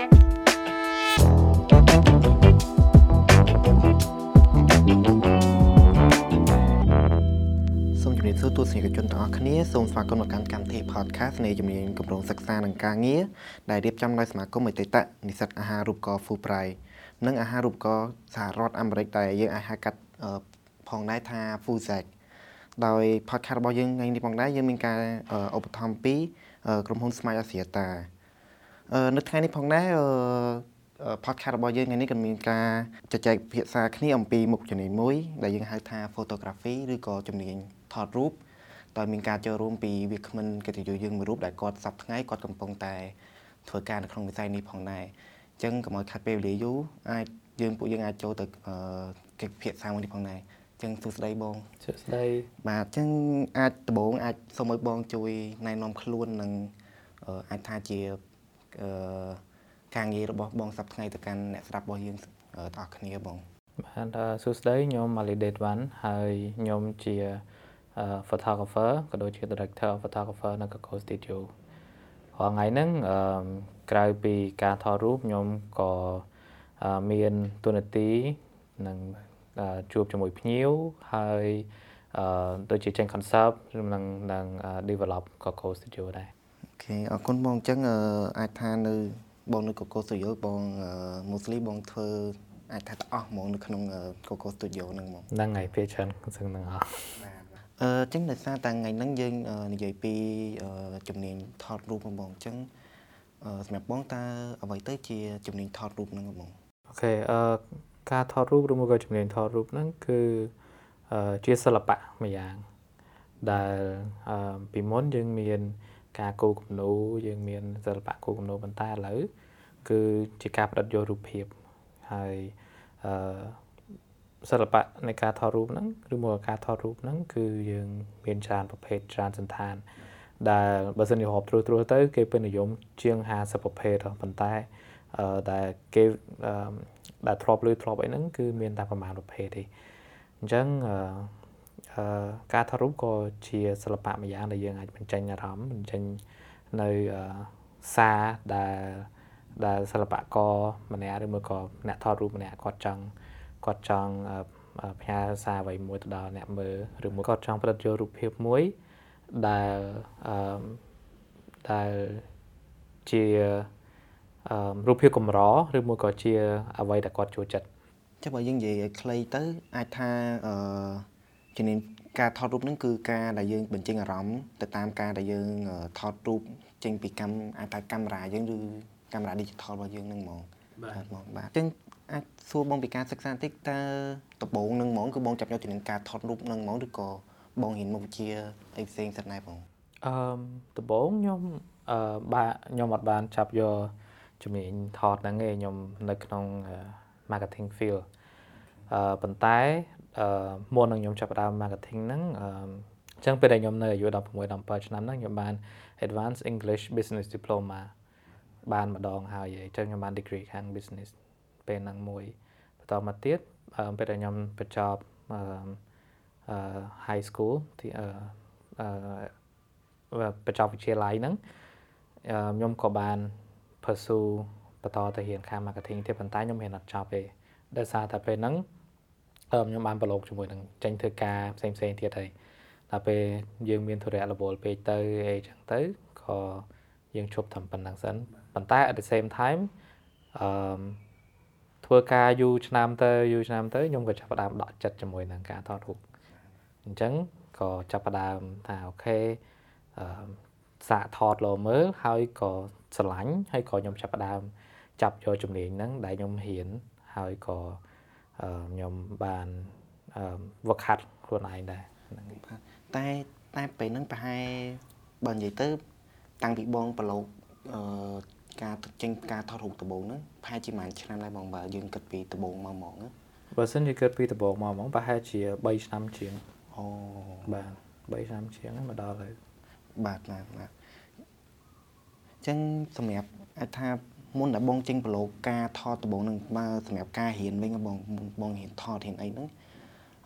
សូមជម្រាបសួរទស្សនិកជនទាំងអស់គ្នាសូមស្វាគមន៍មកកាន់កម្មវិធី podcast នៃជំនាញគម្រោងសិក្សានិងការងារដែលរៀបចំដោយសមាគមអតីតនិស្សិតអាហារូបករណ៍ Fulbright និងអាហារូបករណ៍សហរដ្ឋអាមេរិកដែលយើងអាចហៅកាត់ផងដែរថា FUSAC ដោយ podcast របស់យើងថ្ងៃនេះផងដែរយើងមានការឧបត្ថម្ភពីក្រុមហ៊ុន Smart Asiata នៅថ្ងៃនេះផងដែរ podcast របស់យើងថ្ងៃនេះក៏មានការជជែកពិភាក្សាគ្នាអំពីមុខជំនាញមួយ ដែលយើងហៅថា photography ឬក៏ជំនាញថតរូបដោយមានការចូលរួមពីវាគ្មិនកិត្តិយសយើងមួយរូបដែលគាត់សប្តាហ៍ថ្ងៃគាត់កំពុងតែធ្វើការនៅក្នុងវិស័យនេះផងដែរអញ្ចឹងកុំឲ្យខាត់ពេលវេលាយូរអាចយើងពួកយើងអាចចូលទៅកិច្ចពិភាក្សាមួយនេះផងដែរចឹងសួស្ដីបងសួស្ដីបាទចឹងអាចដំបូងអាចសូមឲ្យបងជួយណែនាំខ្លួននិងអាចថាជាអឺ ការងាររបស់បងសប្តាហ៍ថ្ងៃទៅកាន់អ្នកស្ដាប់របស់យើងទាំងអស់គ្នាបងបាទសួស្ដីខ្ញុំ Malidate One ហើយខ្ញុំជា photographer ក៏ដូចជា director of photographer នៅ Coco Studio រាល់ថ្ងៃហ្នឹងអឺក្រៅពីការថតរូបខ្ញុំក៏មានទូនាទីនឹងជួបជាមួយភ្ញៀវហើយអឺដូចជាចេញ concept និងនឹង develop Coco Studio ដែរអូ ខេអរគុណបងអញ្ចឹងអាចថានៅបងនៅ Coco Studio បង mostly បងធ្វើអាចថាទាំងអស់ហ្មងនៅក្នុង Coco Studio ហ្នឹងហ្មងហ្នឹងហើយពេលច្រើនសឹងហ្នឹងអស់អឺចឹងដោយសារតែថ្ងៃហ្នឹងយើងនិយាយពីជំនាញថតរូបបងអញ្ចឹងសម្រាប់បងតើអ្វីទៅជាជំនាញថតរូបហ្នឹងបងអូខេអឺការថតរូបឬមួយក៏ជំនាញថតរូបហ្នឹងគឺជាសិល្បៈមួយយ៉ាងដែលពីមុនយើងមាន ការគូរគំនូរយើងមានសិល្បៈគូរគំនូរប៉ុន្តែឥឡូវគឺជាការផ្ដិតយករូបភាពហើយអឺសិល្បៈនៃការថតរូបហ្នឹងឬមកការថតរូបហ្នឹងគឺយើងមានច្រើនប្រភេទច្រើនសន្តាន ដែលបើសិនជារាប់ត្រួសត្រួសទៅ គេពេញនិយមជាង50ប្រភេទប៉ុន្តែអឺដែលគេអឺដែលធ្លាប់លើធ្លាប់អីហ្នឹងគឺមានតែប្រមាណប្រភេទទេអញ្ចឹងអឺ ការថតរូបក៏ជាសិល្បៈមួយយ៉ាងដែលយើងអាចបញ្ចេញអារម្មណ៍បញ្ចេញនៅសារដែលដែលសិល្បករម្នាក់ឬមួយក៏អ្នកថតរូបម្នាក់គាត់ចង់គាត់ចង់ផ្ញើសារអ្វីមួយទៅដល់អ្នកមើលឬមួយគាត់ចង់ផ្ដិតយករូបភាពមួយដែលអឺដែលជាអឺរូបភាពកម្រឬមួយក៏ជាអ្វីដែលគាត់ចូលចិត្តចាំបើយើងនិយាយឲ្យខ្លីទៅអាចថាអឺ ជំនាញការថតរូបហ្នឹងគឺការដែលយើងបញ្ចេញអារម្មណ៍ទៅតាមការដែលយើងថតរូបចេញពីកម្មអាចថាកាមេរ៉ាយើងឬកាមេរ៉ា digital របស់យើងហ្នឹងហ្មងបាទហ្មងបាទអញ្ចឹងអាចសួរបងពីការសិក្សាបន្តិចតើដំបូងនឹងហ្មងគឺបងចាប់យកជំនាញការថតរូបនឹងហ្មងឬក៏បងរៀនមុខវិជ្ជាអីផ្សេងសិនដែរបងអឺដំបូងខ្ញុំអឺបាទខ្ញុំអត់បានចាប់យកជំនាញថតហ្នឹងទេខ្ញុំនៅក្នុង marketing field អឺប៉ុន្តែ អឺមុននឹងខ្ញុំចាប់ផ្ដើម marketing ហ្នឹងអឺអញ្ចឹងពេលដែលខ្ញុំនៅអាយុ16 17ឆ្នាំហ្នឹងខ្ញុំបាន Advanced English Business Diploma បានម្ដងហើយអញ្ចឹងខ្ញុំបាន degree ខាង business ពេលហ្នឹងមួយបន្តមកទៀតពេលដែលខ្ញុំបញ្ចប់អឺ high school ទីអឺបញ្ចប់វិទ្យាល័យហ្នឹងខ្ញុំក៏បាន pursue បន្តទៅរៀនខាង marketing ទៀតប៉ុន្តែខ្ញុំរៀនអត់ចប់ទេដោយសារតែពេលហ្នឹង ខ្ញុំបានប្រឡូកជាមួយនឹងចេញធ្វើការផ្សេងផ្សេងទៀតហើយដល់ពេលយើងមានធុរៈរវល់ពេកទៅអីចឹងទៅក៏យើងឈប់ធ្វើប៉ុណ្ណឹងសិនប៉ុន្តែ at the same time អឺធ្វើការយូរឆ្នាំទៅយូរឆ្នាំទៅខ្ញុំក៏ចាប់ផ្ដើមដកចិត្តជាមួយនឹងការថតរូបអញ្ចឹងក៏ចាប់ផ្ដើមថាអូខេអឺសាកថតលោមើលហើយក៏ស្រឡាញ់ហើយក៏ខ្ញុំចាប់ផ្ដើមចាប់យកជំនាញហ្នឹងដែលខ្ញុំហ៊ានហើយក៏ ខ្ញុំបានវឹកហាត់ខ្លួនឯងដែរហ្នឹងតែតែពេលហ្នឹងប្រហែលបើនិយាយទៅ តាំងពីបងប្រឡូកអឺការចេញការថតរូបដំបូងហ្នឹងប្រហែលជាប្រហែលឆ្នាំដែរបងបើយើងគិតពីដំបូងមកហ្មងបើសិនជាគិតពីដំបូងមកហ្មងប្រហែលជា3ឆ្នាំជាងអូបាទ3ឆ្នាំជាងមកដល់ហើយបាទបាទបាទអញ្ចឹងសម្រាប់អាចថា មុនដែលបងចេញប្រឡូកការថតដំបូងហ្នឹងបើសម្រាប់ការរៀនវិញបងបងរៀនថតរៀនអីហ្នឹង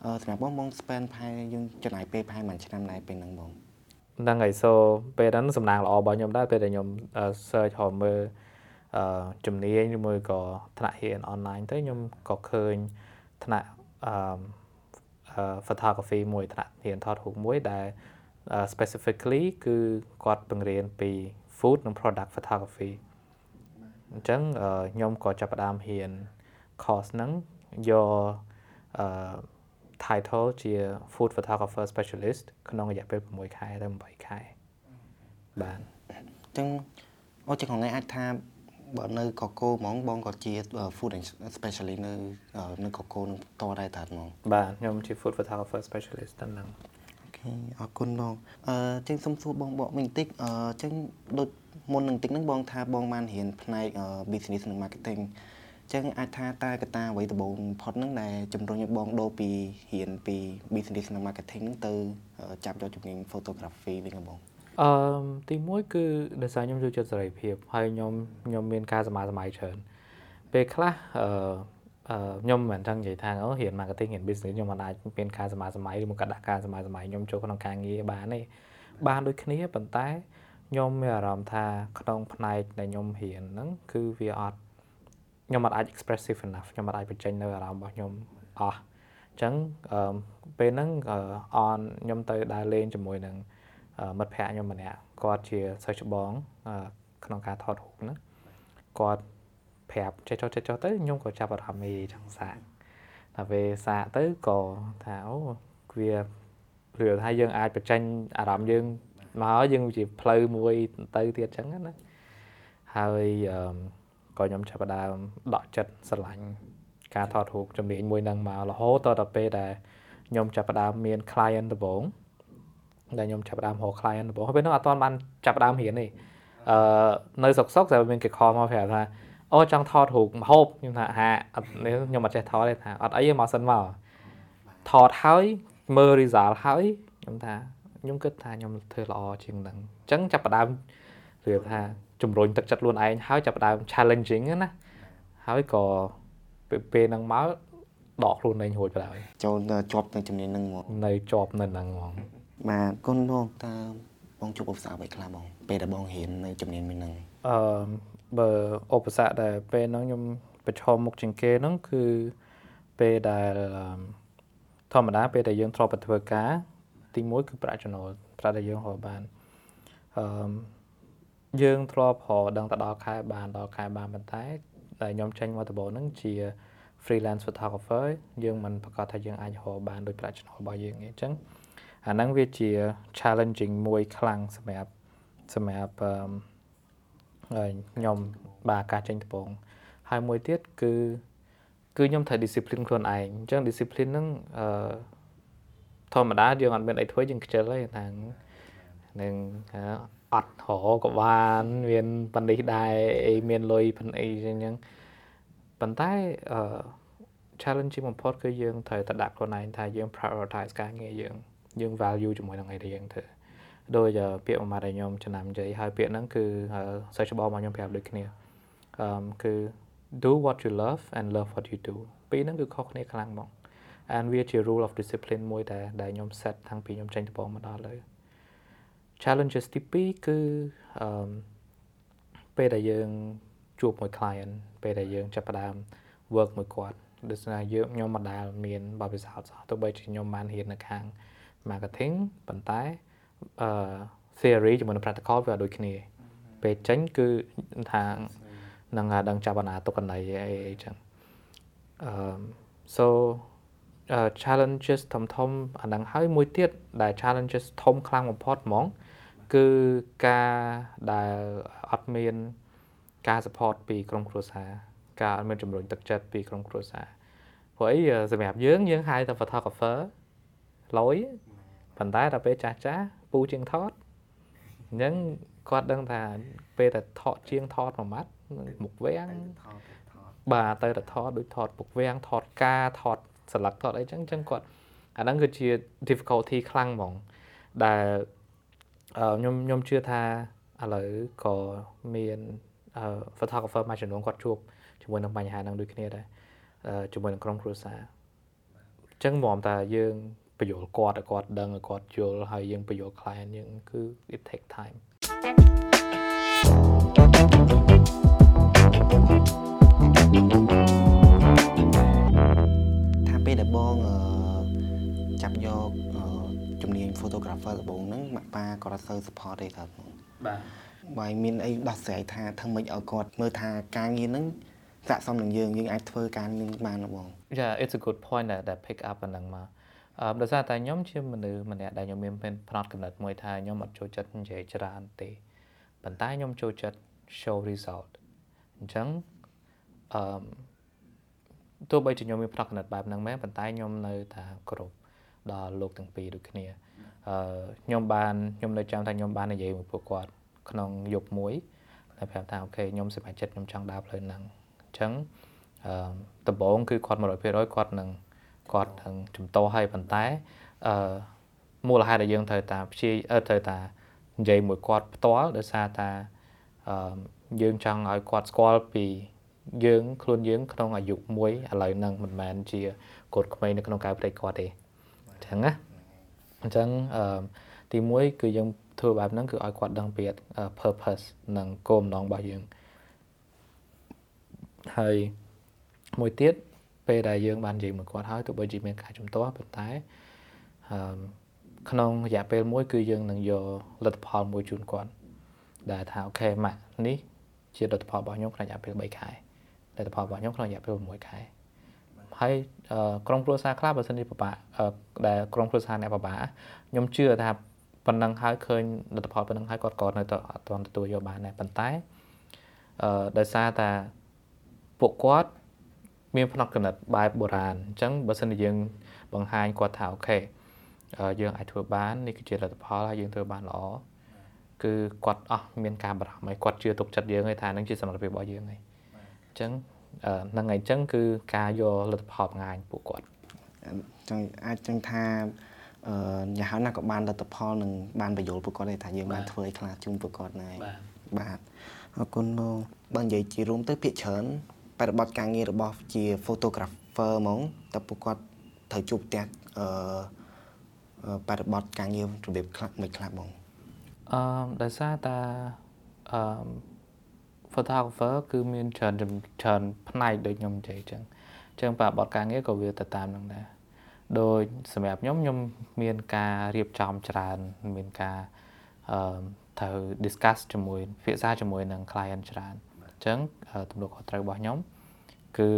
អឺសម្រាប់បងបង spend ផែយើងចំណាយពេលផែមួយឆ្នាំដែរពេលហ្នឹងបងហ្នឹងហើយ so ពេលហ្នឹងសំណាងល្អរបស់ខ្ញុំដែរពេលដែលខ្ញុំ search ហៅមើលអអឺជំនាញឬមួយក៏ថ្នាក់រៀនអនឡាញទៅខ្ញុំក៏ឃើញថ្នាក់អឺ photography មួយថ្នាក់រៀនថតរូបមួយដែល specifically គឺគាត់បង្រៀនពី food និង product photography អញ្ចឹងខ្ញុំក៏ចាប់ផ្ដើមរៀន course ហ្នឹងយកអឺ title ជា food photographer specialist ក្នុងរយៈពេល6ខែទៅ8ខែបាទអញ្ចឹងអូចឹងថ្ងៃអាចថាបើនៅកកូហ្មងបងក៏ជា food specialist នៅនៅកកូនឹងតដែរតាហ្មងបាទខ្ញុំជា food photographer specialist តែហ្នឹង អូខេអរគុណបងអឺចឹងសុំសួរបងបកវិញបន្តិចអឺចឹងដូចមុននឹងតិចហ្នឹងបងថាបងបានរៀនផ្នែក business និង marketing ចឹងអាចថាតើកត្តាអ្វីដំបូងផុតហ្នឹងដែលជំរុញឲ្យបងដូរពីរៀនពី business និង marketing ហ្នឹងទៅចាប់យកជំនាញ photography វិញបងអឺទីមួយគឺដោយសារខ្ញុំចូលចិត្តសេរីភាពហើយខ្ញុំខ្ញុំមានការសមាសម័យច្រើនពេលខ្លះអឺអឺ ខ្ញុំមិនដឹងនិយាយថាអូរៀន marketing រៀន business ខ្ញុំមិនអាចមានការសមាសម័យឬមកកាត់ដាក់ការសមាសម័យខ្ញុំចូលក្នុងការងារបានទេបានដូចគ្នាប៉ុន្តែខ្ញុំមានអារម្មណ៍ថាក្នុងផ្នែកដែលខ្ញុំរៀនហ្នឹងគឺវាអត់ខ្ញុំអត់អាច expressive enough ខ្ញុំអត់អាចបញ្ចេញនៅអារម្មណ៍របស់ខ្ញុំអស់អញ្ចឹងពេលហ្នឹងអនខ្ញុំទៅដើរលេងជាមួយនឹងមិត្តភ័ក្ដិខ្ញុំម្នាក់គាត់ជាសិស្សច្បងក្នុងការថតរូបណាគាត់ ប្រាប់ចេះចុះចេះចុះទៅខ្ញុំក៏ចាប់អារម្មណ៍ចង់សាកតែពេលសាកទៅក៏ថាអូវាព្រោះថាយើងអាចបញ្ចេញអារម្មណ៍យើងមកយើងជាផ្លូវមួយទៅទៀតអញ្ចឹងណាហើយក៏ខ្ញុំចាប់ផ្ដើមដកចិត្តស្រឡាញ់ការថតរូបជំនាញមួយនឹងមករហូតដល់ពេលដែលខ្ញុំចាប់ផ្ដើមមាន client ដំបូងដែលខ្ញុំចាប់ដើមរក client របស់ពេលនោះអត់ទាន់បានចាប់ដើមរៀនទេអឺនៅសុកសុកតែមានគេខលមកប្រាប់ថា អូចង់ថតរូបម្ហូបខ្ញុំថាហាអត់ខ្ញុំអត់ចេះថតទេថាអត់អីទេមកសិនមកថតហើយមើល result ហើយខ្ញុំថាខ្ញុំគិតថាខ្ញុំធ្វើល្អជាងហ្នឹងអញ្ចឹងចាប់ដើមរៀបថាជំរុញទឹកចិត្តខ្លួនឯងហើយចាប់ដើម challenging ណាហើយក៏ពេលហ្នឹងមកដកខ្លួនឯងរួចទៅហើយចូលជាប់នៅជំនាញហ្នឹងហ្មងនៅជាប់នៅហ្នឹងហ្មងបាទគុណបងតើបងជួបឧបសគ្គអ្វីខ្លះបងពេលដែលបងរៀននៅជំនាញមួយហ្នឹងអឺ បើឧបសគ្គដែលពេលហ្នឹងខ្ញុំប្រឈមមុខជាងគេហ្នឹងគឺពេលដែលធម្មតាពេលដែលយើងធ្លាប់ទៅធ្វើការទី1គឺប្រាក់ចំណូលប្រាក់ដែលយើងរកបានអឺយើងធ្លាប់រកដឹងទៅដល់ខែបានដល់ខែបានប៉ុន្តែដែលខ្ញុំចេញមកដំបូងហ្នឹងជា freelance photographer យើងមិនប្រកាសថាយើងអាចរកបានដោយប្រាក់ចំណូលរបស់យើងទេអញ្ចឹងអាហ្នឹងវាជា challenging មួយខ្លាំងសម្រាប់សម្រាប់ ខ្ញុំបាទការចេញដំបងហើយមួយទៀតគឺគឺខ្ញុំត្រូវ discipline ខ្លួនឯងអញ្ចឹង discipline ហ្នឹងអឺធម្មតាយើងអត់មានអីធ្វើយើងខ្ជិលទេថានឹងអត់ហរក៏បានមានប៉ានេះដែរអីមានលុយប៉ាអីអញ្ចឹងប៉ុន្តែអឺ challenge បំផុតគឺយើងត្រូវតែដាក់ខ្លួនឯងថាយើង prioritize ការងារយើងយើង value ជាមួយនឹងអីដែលយើងធ្វើ ដោយពាក្យមួយម៉ាត់ដែលខ្ញុំចំណាំនិយាយហើយពាក្យហ្នឹងគឺសិស្សច្បងរបស់ខ្ញុំប្រាប់ដូចគ្នាអឺគឺ do what you love and love what you do ពីរហ្នឹងគឺខុសគ្នាខ្លាំងហ្មង and វាជា rule of discipline មួយដែលដែលខ្ញុំ set តាំងពីខ្ញុំចេញដំបូងមកដល់លើ challenges ទី2គឺអឺពេលដែលយើងជួបមួយ client ពេលដែលយើងចាប់ផ្ដើម work មួយគាត់ដូចថាយើងខ្ញុំមិនដែលមានបទពិសោធន៍សោះទោះបីជាខ្ញុំបានរៀននៅខាង marketing ប៉ុន្តែ អឺ theory ជាមួយនឹង practical វាដូចគ្នា ពេលចេញគឺថានឹងដឹងចាប់អាណាទុកកណីអីអីចឹងអឺ so uh, challenges ធំធំអានឹងហើយមួយទៀតដែល challenges ធំខ្លាំងបំផុតហ្មង គឺការដែលអត់មានការ support ពីក្រុមគ្រួសារការអត់មានជំរុញទឹកចិត្តពីក្រុមគ្រួសារព្រោះអីសម្រាប់យើងយើងហៅថា photographer លយប៉ុន្តែដល់ពេលចាស់ចាស់ ពូជាងថតអញ្ចឹងគាត់ដឹងថាពេលតែថតជាងថតមួយម៉ាត់មុខវាំងបាទទៅតែថតដូចថតពុកវាំងថតការថតស្លឹកថតអីចឹងចឹងគាត់អាហ្នឹងគឺជា difficulty ខ្លាំងហ្មងដែលខ្ញុំខ្ញុំជឿថាឥឡូវក៏មាន photographer មួយចំនួនគាត់ជួបជាមួយនឹងបញ្ហាហ្នឹងដូចគ្នាដែរជាមួយនឹងក្រុមគ្រួសារអញ្ចឹងមកតាយើង បញ្យល់គាត់ឲ្យគាត់ដឹងឲ្យគាត់យល់ហើយយើងបញ្យល់ client យើងគឺ it take time ថាពេលដែលបងចាប់យកជំនាញ photographer ដំបូងហ្នឹងម៉ាក់ប៉ាគាត់អត់សូវ support ទេគាត់បាទបើមានអីដោះស្រាយថាធ្វើម៉េចឲ្យគាត់មើលថាការងារហ្នឹងស័ក្តិសមនឹងយើងយើងអាចធ្វើការនឹងបានបង Yeah it's a good point that that pick up ហ្នឹងមក ដោយសារតែខ្ញុំជាមនុស្សម្នាក់ដែលខ្ញុំមានផ្នត់កំណត់មួយថាខ្ញុំអត់ចូលចិត្តនិយាយច្រើនទេប៉ុន្តែខ្ញុំចូលចិត្ត show result អញ្ចឹងអឺទោះបីជាខ្ញុំមានផ្នត់កំណត់បែបហ្នឹងមែនប៉ុន្តែខ្ញុំនៅតែគ្រប់ដល់លោកទាំងពីរដូចគ្នាអឺខ្ញុំបានខ្ញុំនៅចាំថាខ្ញុំបាននិយាយមួយពួកគាត់ក្នុងយប់មួយតែប្រាប់ថាអូខេខ្ញុំសប្បាយចិត្តខ្ញុំចង់ដើរផ្លូវហ្នឹងអញ្ចឹងអឺដំបូងគឺគាត់100%គាត់នឹង គាត់នឹងជំទាស់ឲ្យប៉ុន្តែអឺមូលហេតុដែលយើងត្រូវតាព្យាត្រូវតានិយាយមួយគាត់ផ្ទាល់ដោយសារតាអឺយើងចង់ឲ្យគាត់ស្គាល់ពីយើងខ្លួនយើងក្នុងអាយុមួយឥឡូវហ្នឹងមិនមែនជាកូនក្មេងនៅក្នុងកៅព្រៃគាត់ទេអញ្ចឹងណាអញ្ចឹងអឺទី1គឺយើងធ្វើបែបហ្នឹងគឺឲ្យគាត់ដឹងពី purpose និងគោលបំណងរបស់យើងហើយមួយទៀត ពេលដែលយើងបាននិយាយមួយគាត់ហើយទោះបីជាមានការជំទាស់ប៉ុន្តែអឺក្នុងរយៈពេលមួយ គឺយើងនឹងយកលទ្ធផលមួយជូនគាត់ដែលថាអូខេម៉ាក់នេះជាលទ្ធផលរបស់ខ្ញុំក្នុងរយៈពេល3ខែលទ្ធផលរបស់ខ្ញុំក្នុងរយៈពេល6ខែហើយក្រុមគ្រួសារខ្លះបើសិនជាពិបាកដែលក្រុមគ្រួសារអ្នកពិបាកខ្ញុំជឿថាប៉ុណ្ណឹងហើយឃើញលទ្ធផលប៉ុណ្ណឹងហើយគាត់ក៏នៅតែអត់ទាន់ទទួលយកបានដែរប៉ុន្តែអឺដោយសារតែពួកគាត់ មានផ្នត់គំនិតបែបបុរាណអញ្ចឹងបើសិនជាយើងបង្ហាញគាត់ថាអូខេយើងអាចធ្វើបាននេះគឺជាលទ្ធផលហើយយើងធ្វើបានល្អគឺគាត់អស់មានការបារម្ភហើយគាត់ជឿទុកចិត្តយើងហើយថានឹងជាសមត្ថភាពរបស់យើងហើយអញ្ចឹងហ្នឹងហើយអញ្ចឹងគឺការយកលទ្ធផលបង្ហាញពួកគាត់ចង់អាចចឹងថាអឺយ៉ាងហោចណាស់ក៏បានលទ្ធផលនឹងបានបញ្យល់ពួកគាត់ដែរថាយើងបានធ្វើឲ្យខ្លះជូនពួកគាត់ណែបាទអរគុណបងបើនិយាយជារួមទៅភាកច្រើន បរិបត្តិការងាររបស់ជា photographer ហ្មងតើពួកគាត់ត្រូវជួបផ្ទះអឺបរិបត្តិការងាររបៀបខ្លះមិនខ្លះបងអឺដោយសារតាអឺ photographer គឺមានច្រើនច្រើនផ្នែកដូចខ្ញុំនិយាយអញ្ចឹងអញ្ចឹងបរិបត្តិការងារក៏វាទៅតាមនឹងដែរដោយសម្រាប់ខ្ញុំខ្ញុំមានការរៀបចំច្រើន មានការអឺត្រូវ discuss ជាមួយពិភាក្សាជាមួយនឹង client ច្រើនអញ្ចឹងទំនួលខុសត្រូវរបស់ខ្ញុំគឺ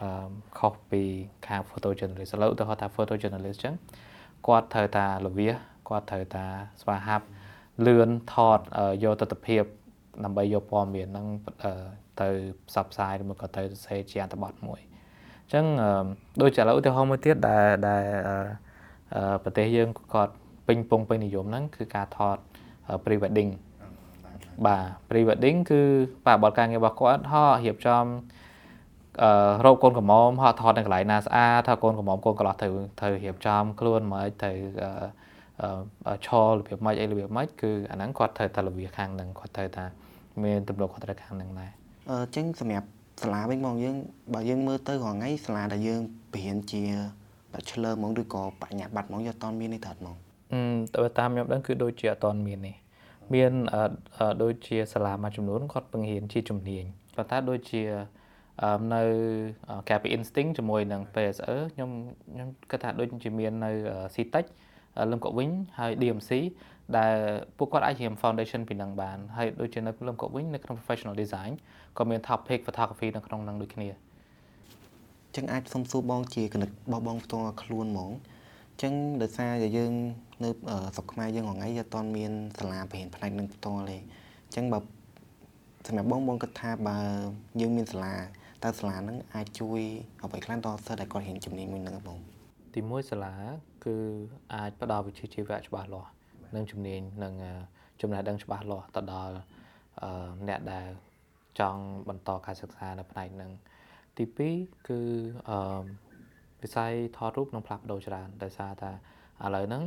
អឺខុសពីខាង photo journalist ឥឡូវឧទាហរណ៍ថា photo journalist អញ្ចឹងគាត់ត្រូវតាលវាគាត់ត្រូវតាស្វាហាប់លឿនថតយកទស្សនវិជ្ជាដើម្បីយកព័ត៌មានហ្នឹងទៅផ្សព្វផ្សាយឬមកក៏ទៅសរសេរជាអត្ថបទមួយអញ្ចឹងដូចជាឥឡូវឧទាហរណ៍មួយទៀតដែលដែលប្រទេសយើងគាត់ពេញពងពេញនិយមហ្នឹងគឺការថត pre wedding បាទ pre wedding គឺបារបទការងាររបស់គាត់ហោរៀបចំអឺរោគកូនកំមុំហោថតនៅកន្លែងណាស្អាតថាកូនកំមុំកូនកន្លោះត្រូវត្រូវរៀបចំខ្លួនមកត្រូវឈររបៀបម៉េចអីរបៀបម៉េចគឺអាហ្នឹងគាត់ត្រូវតែរបៀបខាងហ្នឹងគាត់ត្រូវតែមានទំនួលខុសត្រូវខាងហ្នឹងដែរអឺចឹងសម្រាប់សាលាវិញមកយើងបើយើងមើលទៅរាល់ថ្ងៃសាលាដែលយើងបរៀនជា bachelor ហ្មងឬក៏បញ្ញាបត្រហ្មងយកអត់មាននេះត្រូវហ្មងអឺតែតាមខ្ញុំដឹងគឺដូចជាអត់មាននេះ មានដូចជាសាលាមួយចំនួនគាត់បង្រៀនជាជំនាញប៉ុន្តែដូចជានៅការពី instinct ជាមួយនឹង PSE ខ្ញុំខ្ញុំគិតថាដូចជាមាននៅ CTech លឹមកវិញហើយ DMC ដែលពួកគាត់អាចរៀន foundation ពីនឹងបានហើយដូចជានៅលឹមកវិញនៅក្នុង professional design ក៏មាន topic photography នៅក្នុងនឹងដូចគ្នាចឹងអាចសុំសួរបងជាគណិតរបស់បងផ្ទាល់ខ្លួនហ្មងចឹងដោយសារតែយើង នៅស្រុកខ្មែរយើងថ្ងៃអត់ទាន់មានសាលាបរិញ្ញាផ្នែកនឹងផ្ទាល់ទេចឹងបើសម្រាប់បងបងគិតថាបើយើងមានសាលាតើសាលាហ្នឹងអាចជួយអ្វីខ្លះដល់សិស្សដែលគាត់រៀនជំនាញមួយហ្នឹងបងទីមួយសាលាគឺអាចផ្ដល់វិជ្ជាជីវៈច្បាស់លាស់និងជំនាញនិងចំណេះដឹងច្បាស់លាស់ទៅដល់អ្នកដែលចង់បន្តការសិក្សានៅផ្នែកហ្នឹងទី2គឺអឺវិស័យថតរូបនឹងផ្លាស់ប្ដូរច្រើនដោយសារថា ឥឡូវហ្នឹង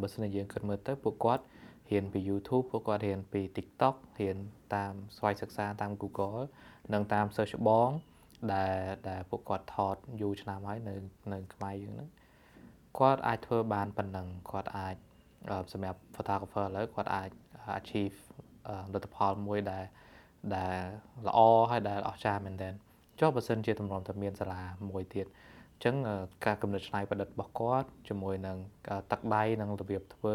បើសិនជាយើងគិតមើលទៅពួកគាត់រៀនពី YouTube ពួកគាត់រៀនពី TikTok រៀនតាមស្វ័យសិក្សាតាម Google និងតាម search បងដែលដែលពួកគាត់ថតយូរឆ្នាំហើយនៅនៅខ្មែរយើងហ្នឹងគាត់អាចធ្វើបានប៉ុណ្ណឹងគាត់អាចសម្រាប់ photographer ឥឡូវគាត់អាច achieve លទ្ធផលមួយដែលដែលល្អហើយដែលអស្ចារ្យមែនទែនចុះបើសិនជាតម្រុំតែមានសាលាមួយទៀត អញ្ចឹងការកំណត់ច្នៃប្រឌិតរបស់គាត់ជាមួយនឹងទឹកដៃនិងរបៀបធ្វើ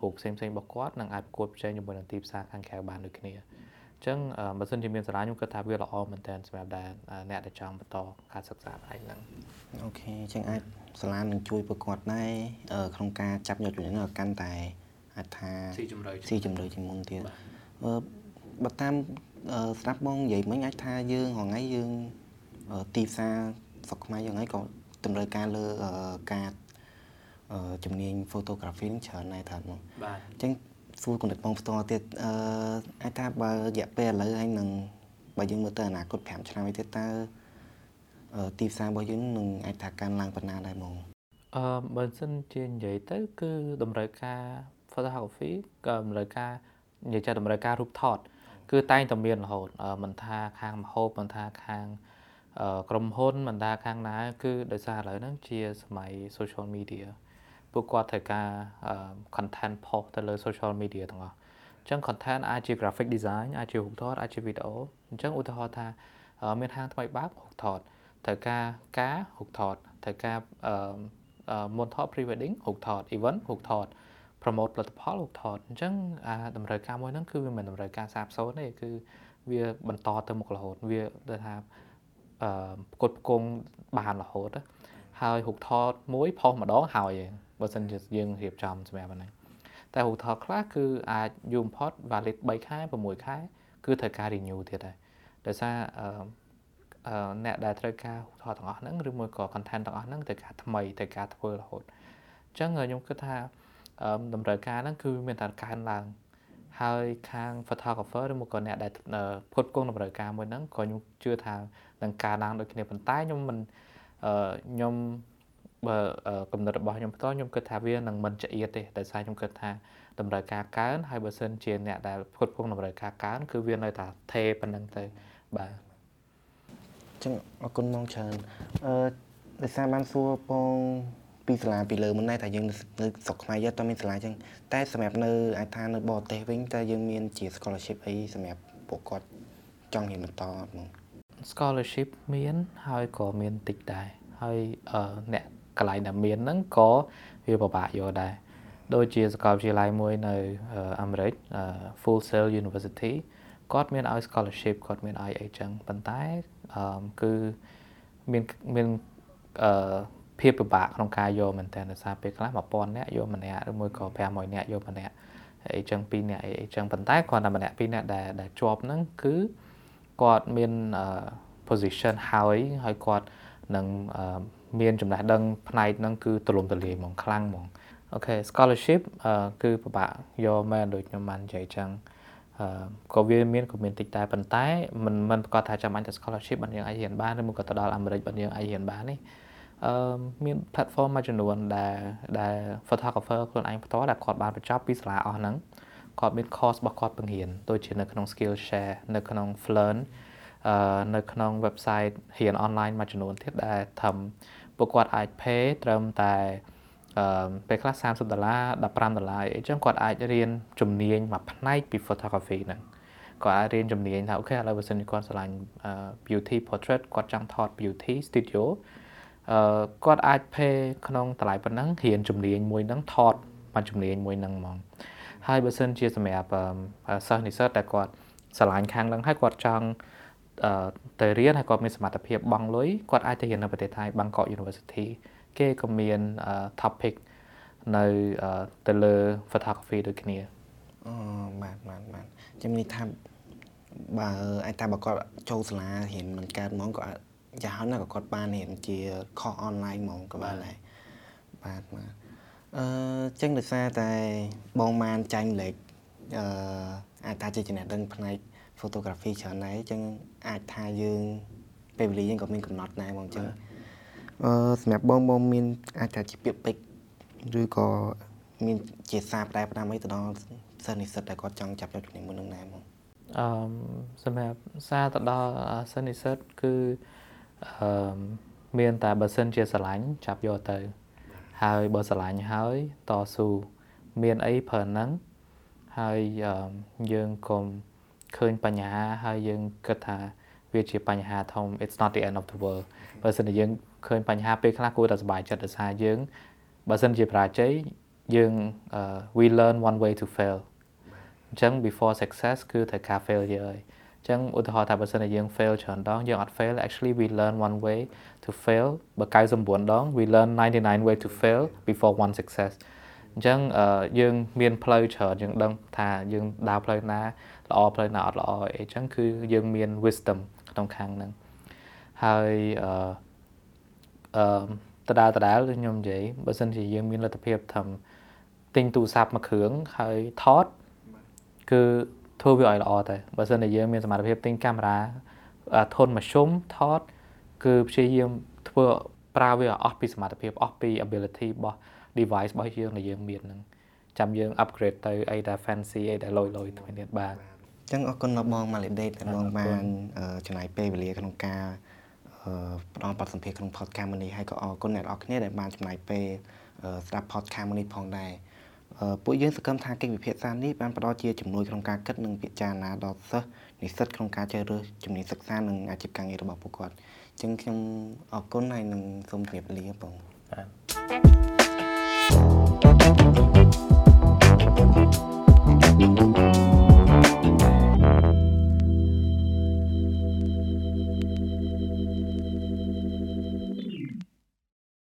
រូបផ្សេងៗរបស់គាត់នឹងអាចប្រកួតប្រជែងជាមួយនឹងទីផ្សារខាងក្រៅបានដូចគ្នាអញ្ចឹងបើសិនជាមានសាលាខ្ញុំគិតថាវាល្អមែនទែនសម្រាប់ដែលអ្នកដែលចង់បន្តការសិក្សាផ្នែកហ្នឹងអូខេអញ្ចឹងអាចសាលានឹងជួយប្រកួតដែរក្នុងការចាប់យកជំនាញឲ្យកាន់តែអាចថាស៊ីជម្រៅស៊ីជម្រៅជាងមុនទៀតអឺបើតាមស្ដាប់បងនិយាយមិញអាចថាយើងរងៃយើងទីផ្សារ ស្រុកខ្មែរយើងហ្នឹងក៏តម្រូវការលើការជំនាញ photography ច្រើនដែរថាមកបាទអញ្ចឹងសួរគំនិតបងផ្ទាល់ទៀតអឺអាចថាបើរយៈពេលឥឡូវហើយនឹងបើយើងមើលទៅអនាគត5ឆ្នាំទៀតតើទីផ្សាររបស់យើងនឹងអាចថាកើនឡើងប៉ុណ្ណាដែរហ្មងអឺបើសិនជានិយាយទៅ គឺតម្រូវការ photography ក៏តម្រូវការនិយាយចាតម្រូវការរូបថត គឺតែងតែមានរហូតមិនថាខាងមហោបមិនថាខាង ក្រុមហ៊ុនមិនថាខាងណា គឺដោយសារឥឡូវហ្នឹងជាសម័យ social media ពួកគាត់ត្រូវការ content post ទៅលើ social media ទាំងអស់អញ្ចឹង content អាចជា graphic design អាចជារូបថតអាចជា video អញ្ចឹងឧទាហរណ៍ថាមានហាងថ្មីបើករូបថតត្រូវការការរូបថតត្រូវការមុនថត pre wedding រូបថត event រូបថត promote ផលិតផលរូបថតអញ្ចឹងអាតម្រូវការមួយហ្នឹងគឺវាមិនតម្រូវការសាបសូន្យទេគឺវាបន្តទៅមុខរហូតវាដូចថាអឺ ផ្គត់ផ្គង់បានរហូតហើយរូបថតមួយផុសម្ដងហើយបើសិនជាយើងរៀបចំសម្រាប់ហ្នឹងតែរូបថតខ្លះគឺអាចយូរបំផុត valid 3ខែ6ខែគឺត្រូវការ renew ទៀតដែរដោយសារអឺអ្នកដែលត្រូវការរូបថតទាំងអស់ហ្នឹងឬមួយក៏ content ទាំងអស់ហ្នឹងត្រូវការថ្មីត្រូវការធ្វើរហូតអញ្ចឹងខ្ញុំគិតថាតម្រូវការហ្នឹងគឺមានតែកើនឡើង ហើយខាង photographer ឬមកក៏អ្នកដែលផ្គត់ផ្គង់តម្រូវការមួយហ្នឹងក៏ខ្ញុំជឿថានឹងកើនឡើងដូចគ្នាប៉ុន្តែខ្ញុំមិនអឺខ្ញុំបើកំណត់របស់ខ្ញុំផ្ទាល់ខ្ញុំគិតថាវានឹងមិនចៀតទេដោយសារខ្ញុំគិតថាតម្រូវការកើនហើយបើសិនជាអ្នកដែលផ្គត់ផ្គង់តម្រូវការកើនគឺវានៅតែថេប៉ុណ្្នឹងទៅបាទចឹងអរគុណមកច្រើនអឺដោយសារបានសួរពង ពីសាលាពីលើមុនដែរថាយើងនៅស្រុកខ្មែរយើងតើមានសាលាចឹងតែសម្រាប់នៅអាចថានៅបរទេសវិញតើយើងមានជា scholarship អីសម្រាប់ពួកគាត់ចង់រៀនបន្តអត់មក scholarship មានហើយក៏មានតិចដែរហើយអ្នកកន្លែងដែលមានហ្នឹងក៏វាពិបាកយកដែរដូចជាសាកលវិទ្យាល័យមួយនៅអាមេរិក Full Sail University គាត់មានឲ្យ scholarship គាត់មានឲ្យអីចឹងប៉ុន្តែគឺមានមានអឺ ភាពពិបាកក្នុងការយកមែនតើដោយសារពេលខ្លះ1000នាក់យកម្នាក់ឬមួយក៏500នាក់យកម្នាក់អីចឹង2នាក់អីចឹងប៉ុន្តែគ្រាន់តែម្នាក់ពីរនាក់ដែលដែលជាប់ហ្នឹងគឺគាត់មាន position ហើយហើយគាត់នឹងមានចំណេះដឹងផ្នែកហ្នឹងគឺទូលំទូលាយហ្មងខ្លាំងហ្មងអូខេ scholarship គឺពិបាកយកមែនដូចខ្ញុំបាននិយាយចឹងអឺក៏វាមានក៏មានតិចតែប៉ុន្តែមិនមិនប្រកាសថាចាំបាញ់តែ scholarship បានយើងអាចរៀនបានឬមកក៏ទៅដល់អាមេរិកបានយើងអាចរៀនបាននេះ អឺមាន platform មួយចំនួនដែលដែល photographer ខ្លួនឯងផ្ទាល់ដែលគាត់បានបញ្ចប់ពីសាលាអស់ហ្នឹងគាត់មាន course របស់គាត់បង្រៀនដូចជានៅក្នុង Skillshare នៅក្នុង Flearn អឺនៅក្នុង website រៀន online មួយចំនួនទៀតដែលធ្វើពួកគាត់អាច pay ត្រឹមតែអឺពេលខ្លះ30ដុល្លារ15ដុល្លារអីចឹងគាត់អាចរៀនជំនាញមួយផ្នែកពី photography ហ្នឹងគាត់អាចរៀនជំនាញថាអូខេឥឡូវបើសិនជាគាត់ឆ្លាញ់ beauty portrait គាត់ចង់ថត beauty studio អឺគាត់អាច pay ក្នុងតម្លៃប៉ុណ្ណឹងរៀនជំនាញមួយហ្នឹងថតមួយជំនាញមួយហ្នឹងហ្មងហើយបើសិនជាសម្រាប់សិស្សនិស្សិតដែលគាត់ឆ្លាញ់ខាងហ្នឹងហើយគាត់ចង់ទៅរៀនហើយគាត់មានសមត្ថភាពបង់លុយគាត់អាចទៅរៀននៅប្រទេសថៃ Bangkok University គេក៏មាន topic នៅទៅលើ photography ដូចគ្នាអូបាទបាទបាទខ្ញុំនិយាយថាបើអាចថាបើគាត់ចូលសាលារៀនមិនកើតហ្មងក៏ យ៉ាងហោចណាស់ក៏គាត់បានរៀនជាខុសអនឡាញហ្មងក៏បានដែរបាទបាទអឺចឹងដោយសារតែបងបានចាញ់លេខអឺអាចថាជាចំណេះដឹងផ្នែក photography ច្រើនដែរអញ្ចឹងអាចថាយើងពេលវេលាយើងក៏មានកំណត់ដែរបងអញ្ចឹងអឺសម្រាប់បងបងមានអាចថាជាពាក្យពេចន៍ឬក៏មានជាសារផ្ដែផ្ដាំអីទៅដល់សិស្សនិស្សិតដែលគាត់ចង់ចាប់យកជំនាញមួយនឹងដែរបងអឺសម្រាប់សារទៅដល់សិស្សនិស្សិតគឺអឺ មានតែបើសិនជាស្រឡាញ់ចាប់យកទៅ ហើយបើស្រឡាញ់ហើយតស៊ូមានអីប្រើហ្នឹងហើយយើងកុំឃើញបញ្ហាហើយយើងគិតថាវាជាបញ្ហាធំ it's not the end of the world បើសិនជាយើងឃើញបញ្ហាពេលខ្លះគួរតែសប្បាយចិត្តដោយសារយើងបើសិនជាបរាជ័យយើង we learn one way to fail អញ្ចឹង before success គឺត្រូវការ failure ហើយអញ្ចឹងឧទាហរណ៍ថាបើសិនជាយើង fail ច្រើនដងយើងអត់ fail actually we learn one way to fail បើ99ដង we learn 99 way to fail before one success អញ្ចឹងយើងមានផ្លូវច្រើនយើងដឹងថាយើងដើរផ្លូវណាល្អផ្លូវណាអត់ល្អអីអញ្ចឹងគឺយើងមាន wisdom ក្នុងខាងហ្នឹងហើយអឺអឺដដែលដដែលខ្ញុំនិយាយបើសិនជាយើងមានលទ្ធភាពធ្វើទិញទូរស័ព្ទមួយគ្រឿងហើយថតគឺ ធ្វើវាឲ្យល្អទៅបើសិនជាយើងមានសមត្ថភាពទិញកាមេរ៉ាធន់មធ្យមថតគឺព្យាយាមធ្វើប្រើវាអស់ពីសមត្ថភាពអស់ពី ability របស់ device របស់យើងដែលយើងមានហ្នឹងចាំយើង upgrade ទៅអីដែល fancy អីដែលលយលយថ្មីទៀតបាទអញ្ចឹងអរគុណដល់បង Validate ដែលបងបានចំណាយពេលវេលាក្នុងការផ្ដល់បទសម្ភាសន៍ក្នុង podcast មួយនេះហើយក៏អរគុណអ្នកនរគ្នាដែលបានចំណាយពេលស្ដាប់ podcast មួយនេះផងដែរ ពួកយើងសង្ឃឹមថាកិច្ចវិភាសានេះបានផ្ដល់ជាជំនួយក្នុងការគិតនិងពិចារណាដល់សិស្សនិស្សិតក្នុងការជ្រើសរើសជំនាញសិក្សានិងអាជីពការងាររបស់ពួកគាត់អញ្ចឹងខ្ញុំអរគុណហើយនឹងសូមជម្រាបលាបងបាទ